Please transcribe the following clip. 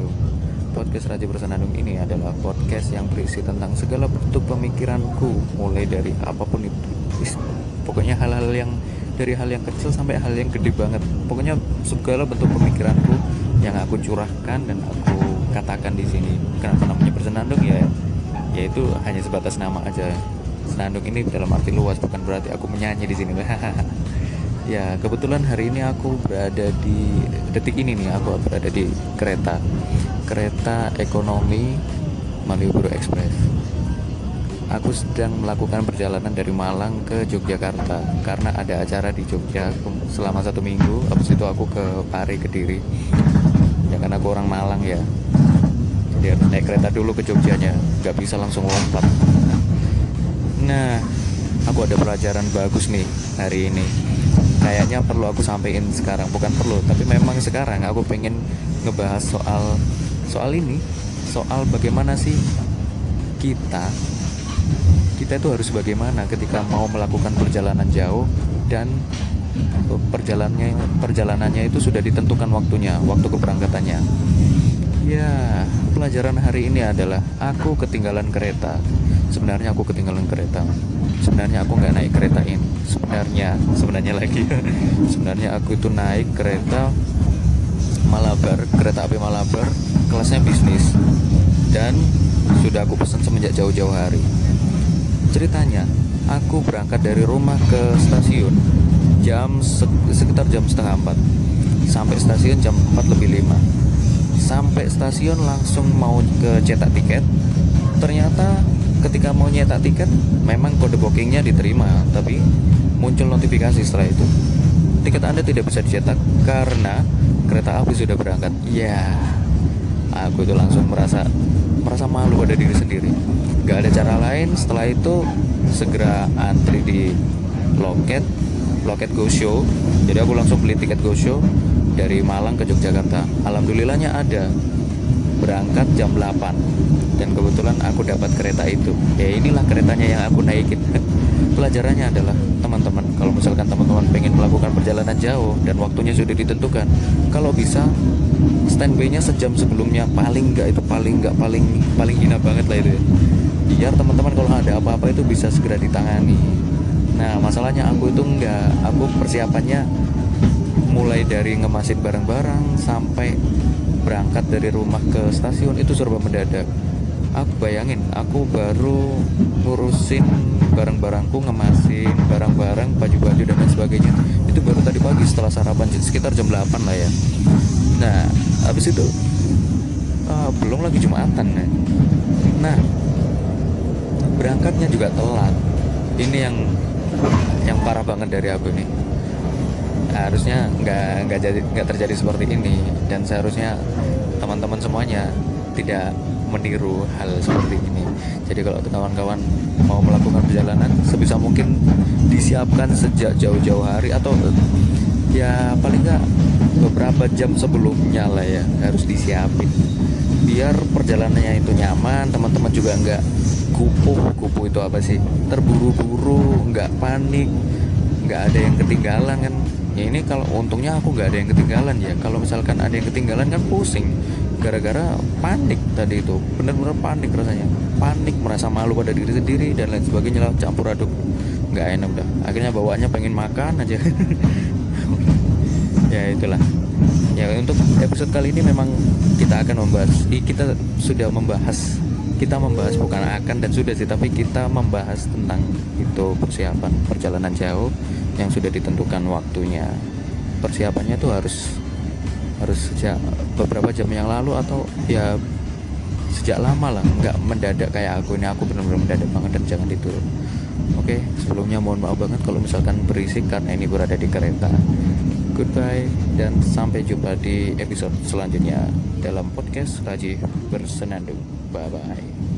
Bersenandung. Podcast Raji Bersenandung ini adalah podcast yang berisi tentang segala bentuk pemikiranku, mulai dari apa pun itu. Pokoknya hal-hal yang dari hal yang kecil sampai hal yang gede banget. Pokoknya segala bentuk pemikiranku yang aku curahkan dan aku katakan di sini. Kenapa namanya bersenandung ya? Yaitu hanya sebatas nama aja. Senandung ini dalam arti luas bukan berarti aku menyanyi di sini. Ya, kebetulan hari ini aku berada di detik ini nih, aku berada di kereta. Kereta ekonomi Malioboro Express. Aku sedang melakukan perjalanan dari Malang ke Yogyakarta karena ada acara di Jogja selama satu minggu. Habis itu aku ke Pari Kediri. Ya kan aku orang Malang ya. Jadi naik kereta dulu ke Jogjanya, nggak bisa langsung lompat. Nah, aku ada pelajaran bagus nih hari ini kayaknya perlu aku sampaikan sekarang. Bukan perlu tapi memang sekarang aku pengen ngebahas soal soal ini. Soal bagaimana sih kita kita itu harus bagaimana ketika mau melakukan perjalanan jauh dan perjalanannya perjalanannya itu sudah ditentukan waktunya waktu keberangkatannya. Ya pelajaran hari ini adalah aku ketinggalan kereta sebenarnya aku ketinggalan kereta sebenarnya aku nggak naik kereta ini. Sebenarnya sebenarnya lagi. Sebenarnya aku itu naik kereta Malabar kereta api Malabar kelasnya bisnis. Dan sudah aku pesan semenjak jauh-jauh hari. Ceritanya aku berangkat dari rumah ke stasiun jam sekitar jam setengah empat. Sampai stasiun jam 4 lebih 5 sampai stasiun langsung mau ke cetak tiket. Ternyata ketika mau nyetak tiket memang kode bookingnya diterima tapi muncul notifikasi setelah itu. Tiket anda tidak bisa dicetak karena kereta api sudah berangkat. Ya aku itu langsung merasa merasa malu pada diri sendiri. Gak ada cara lain setelah itu segera antri di loket loket go show. Jadi aku langsung beli tiket go show dari Malang ke Yogyakarta. Alhamdulillahnya ada berangkat jam 8 dan kebetulan aku dapat kereta itu. Ya inilah keretanya yang aku naikin. Pelajarannya adalah teman-teman kalau misalkan teman-teman pengen melakukan perjalanan jauh dan waktunya sudah ditentukan kalau bisa standby-nya sejam sebelumnya. Paling nggak itu paling nggak paling paling hina banget lah itu ya. Biar teman-teman kalau ada apa-apa itu bisa segera ditangani. Nah masalahnya aku itu nggak aku persiapannya mulai dari ngemasin barang-barang sampai berangkat dari rumah ke stasiun itu serba mendadak. Aku bayangin aku baru ngurusin barang-barangku ngemasin barang-barang baju-baju dan lain sebagainya. Itu baru tadi pagi setelah sarapan sekitar jam 8 lah ya. Nah habis itu uh, belum lagi jumatan ya. nah berangkatnya juga telat. Ini yang yang parah banget dari aku nih harusnya nggak nggak jadi nggak terjadi seperti ini. Dan seharusnya teman-teman semuanya tidak meniru hal seperti ini. Jadi kalau kawan-kawan mau melakukan perjalanan sebisa mungkin disiapkan sejak jauh-jauh hari atau ya paling nggak beberapa jam sebelumnya lah ya harus disiapin. Biar perjalanannya itu nyaman teman-teman juga nggak kupu kupu itu apa sih? Terburu-buru nggak panik nggak ada yang ketinggalan kan ya ini kalau untungnya aku nggak ada yang ketinggalan ya. Kalau misalkan ada yang ketinggalan kan pusing. Gara-gara panik tadi itu. Bener-bener panik rasanya. Panik merasa malu pada diri sendiri dan lain sebagainya lah. Campur aduk. Nggak enak udah. Akhirnya bawaannya pengen makan aja. Ya itulah. Ya untuk episode kali ini memang kita akan membahas kita sudah membahas kita membahas bukan akan dan sudah sih tapi kita membahas tentang itu persiapan perjalanan jauh yang sudah ditentukan waktunya. Persiapannya itu harus harus sejak beberapa jam yang lalu atau ya sejak lama lah. Nggak mendadak kayak aku ini aku benar-benar mendadak banget dan jangan diturun oke sebelumnya mohon maaf banget kalau misalkan berisik karena ini berada di kereta. Goodbye dan sampai jumpa di episode selanjutnya dalam podcast Raji Bersenandung. Bye bye